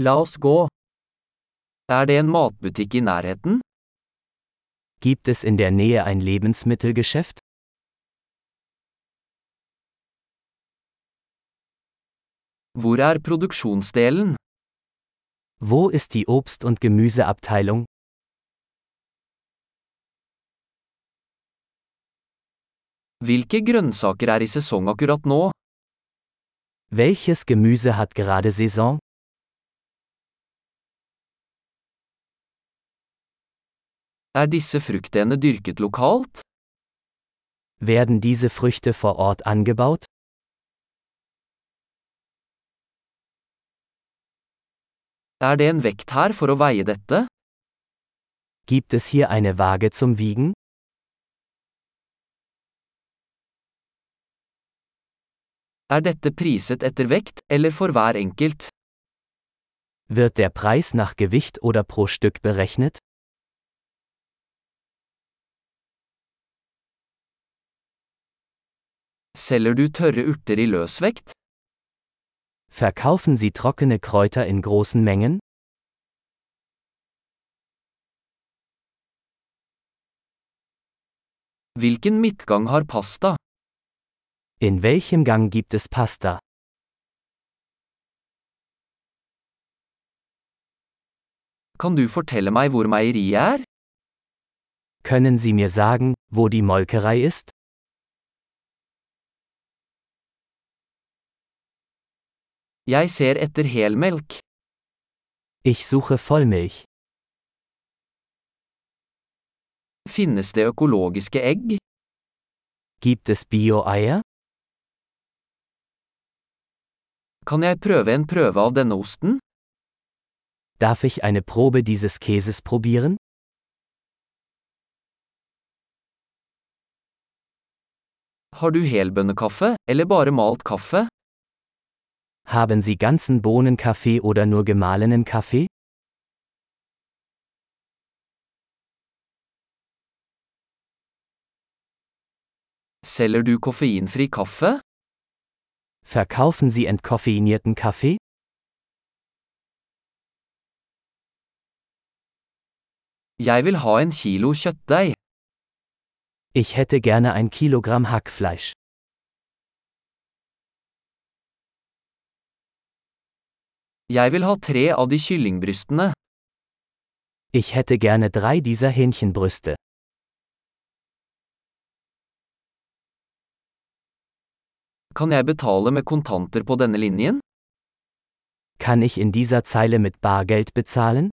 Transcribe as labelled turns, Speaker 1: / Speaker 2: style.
Speaker 1: La oss gå.
Speaker 2: Er det en matbutikk i nærheten?
Speaker 3: Gibt es in der Nähe ein Lebensmittelgeschäft?
Speaker 2: Hvor er produksjonsdelen?
Speaker 3: Wo ist die Obst- und Gemüseabteilung?
Speaker 2: Hvilke grønnsaker er i sesong akkurat nå?
Speaker 3: Welches Gemüse hat gerade Saison?
Speaker 2: Er disse fruktene dyrket lokalt?
Speaker 3: Werden diese Früchte vor Ort angebaut?
Speaker 2: Er det en vekt her for å veie dette?
Speaker 3: Gibt es hier eine Waage zum Wiegen?
Speaker 2: Er dette priset etter vekt, eller for hver enkelt?
Speaker 3: Wird der Preis nach Gewicht oder pro Stück berechnet?
Speaker 2: Selger du tørre urter i løsvekt?
Speaker 3: Verkaufen Sie trockene Kräuter in großen Mengen?
Speaker 2: Hvilken midtgang har pasta?
Speaker 3: In welchem Gang gibt es Pasta?
Speaker 2: Kan du fortelle meg hvor meieriet er?
Speaker 3: Können Sie mir sagen, wo die Molkerei ist?
Speaker 2: Jeg ser etter helmelk.
Speaker 3: Ich suche Vollmilch.
Speaker 2: Finnes det økologiske egg?
Speaker 3: Gibt es Bio-Eier?
Speaker 2: Kan jeg prøve en prøve av denne osten?
Speaker 3: Darf ich eine Probe dieses Käses probieren?
Speaker 2: Har du helbønnekaffe, eller bare malt kaffe?
Speaker 3: Haben Sie ganzen Bohnenkaffee oder nur gemahlenen Kaffee?
Speaker 2: Selger du koffeinfri kaffe?
Speaker 3: Verkaufen Sie entkoffeinierten Kaffee?
Speaker 2: Jeg vil ha en kilo kjøttdeig.
Speaker 3: Ich hätte gerne ein Kilogramm Hackfleisch.
Speaker 2: Jeg vil ha tre av de kyllingbrystene.
Speaker 3: Ich hätte gerne drei dieser Hähnchenbrüste.
Speaker 2: Kan jeg betale med kontanter på denne linjen?
Speaker 3: Kann ich in dieser Zeile mit Bargeld bezahlen?